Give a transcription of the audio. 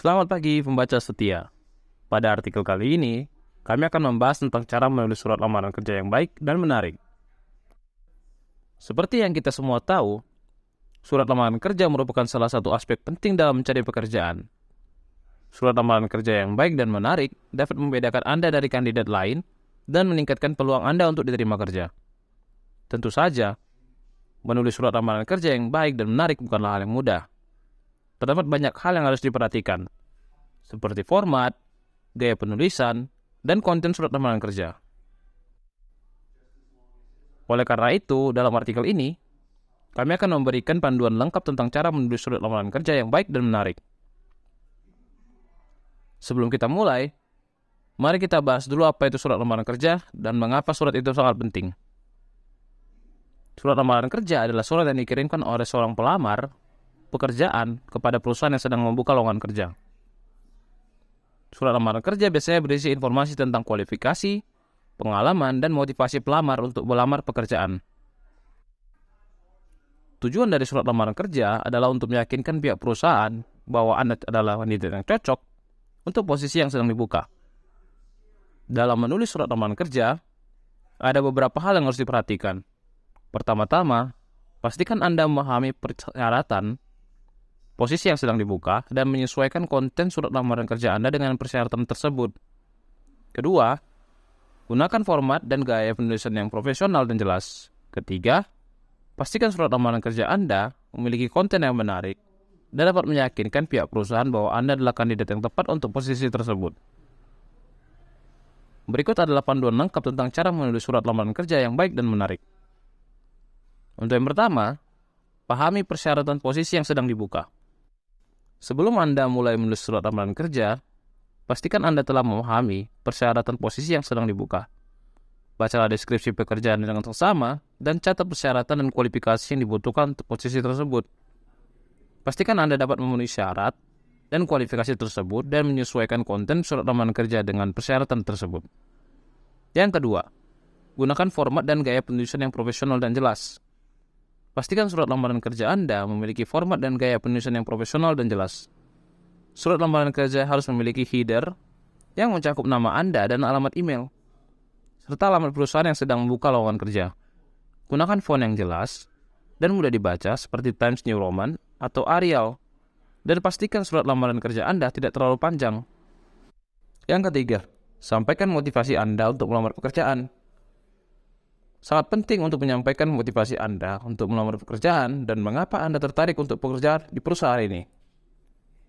Selamat pagi pembaca setia. Pada artikel kali ini, kami akan membahas tentang cara menulis surat lamaran kerja yang baik dan menarik. Seperti yang kita semua tahu, surat lamaran kerja merupakan salah satu aspek penting dalam mencari pekerjaan. Surat lamaran kerja yang baik dan menarik dapat membedakan Anda dari kandidat lain dan meningkatkan peluang Anda untuk diterima kerja. Tentu saja, menulis surat lamaran kerja yang baik dan menarik bukanlah hal yang mudah terdapat banyak hal yang harus diperhatikan, seperti format, gaya penulisan, dan konten surat lamaran kerja. Oleh karena itu, dalam artikel ini, kami akan memberikan panduan lengkap tentang cara menulis surat lamaran kerja yang baik dan menarik. Sebelum kita mulai, mari kita bahas dulu apa itu surat lamaran kerja dan mengapa surat itu sangat penting. Surat lamaran kerja adalah surat yang dikirimkan oleh seorang pelamar pekerjaan kepada perusahaan yang sedang membuka lowongan kerja. Surat lamaran kerja biasanya berisi informasi tentang kualifikasi, pengalaman, dan motivasi pelamar untuk melamar pekerjaan. Tujuan dari surat lamaran kerja adalah untuk meyakinkan pihak perusahaan bahwa Anda adalah wanita yang cocok untuk posisi yang sedang dibuka. Dalam menulis surat lamaran kerja, ada beberapa hal yang harus diperhatikan. Pertama-tama, pastikan Anda memahami persyaratan posisi yang sedang dibuka, dan menyesuaikan konten surat lamaran kerja Anda dengan persyaratan tersebut. Kedua, gunakan format dan gaya penulisan yang profesional dan jelas. Ketiga, pastikan surat lamaran kerja Anda memiliki konten yang menarik dan dapat meyakinkan pihak perusahaan bahwa Anda adalah kandidat yang tepat untuk posisi tersebut. Berikut adalah panduan lengkap tentang cara menulis surat lamaran kerja yang baik dan menarik. Untuk yang pertama, pahami persyaratan posisi yang sedang dibuka. Sebelum Anda mulai menulis surat lamaran kerja, pastikan Anda telah memahami persyaratan posisi yang sedang dibuka. Bacalah deskripsi pekerjaan dengan seksama dan catat persyaratan dan kualifikasi yang dibutuhkan untuk posisi tersebut. Pastikan Anda dapat memenuhi syarat dan kualifikasi tersebut dan menyesuaikan konten surat lamaran kerja dengan persyaratan tersebut. Yang kedua, gunakan format dan gaya penulisan yang profesional dan jelas. Pastikan surat lamaran kerja Anda memiliki format dan gaya penulisan yang profesional dan jelas. Surat lamaran kerja harus memiliki header yang mencakup nama Anda dan alamat email, serta alamat perusahaan yang sedang membuka lowongan kerja. Gunakan font yang jelas dan mudah dibaca seperti Times New Roman atau Arial, dan pastikan surat lamaran kerja Anda tidak terlalu panjang. Yang ketiga, sampaikan motivasi Anda untuk melamar pekerjaan. Sangat penting untuk menyampaikan motivasi Anda untuk melamar pekerjaan dan mengapa Anda tertarik untuk bekerja di perusahaan ini.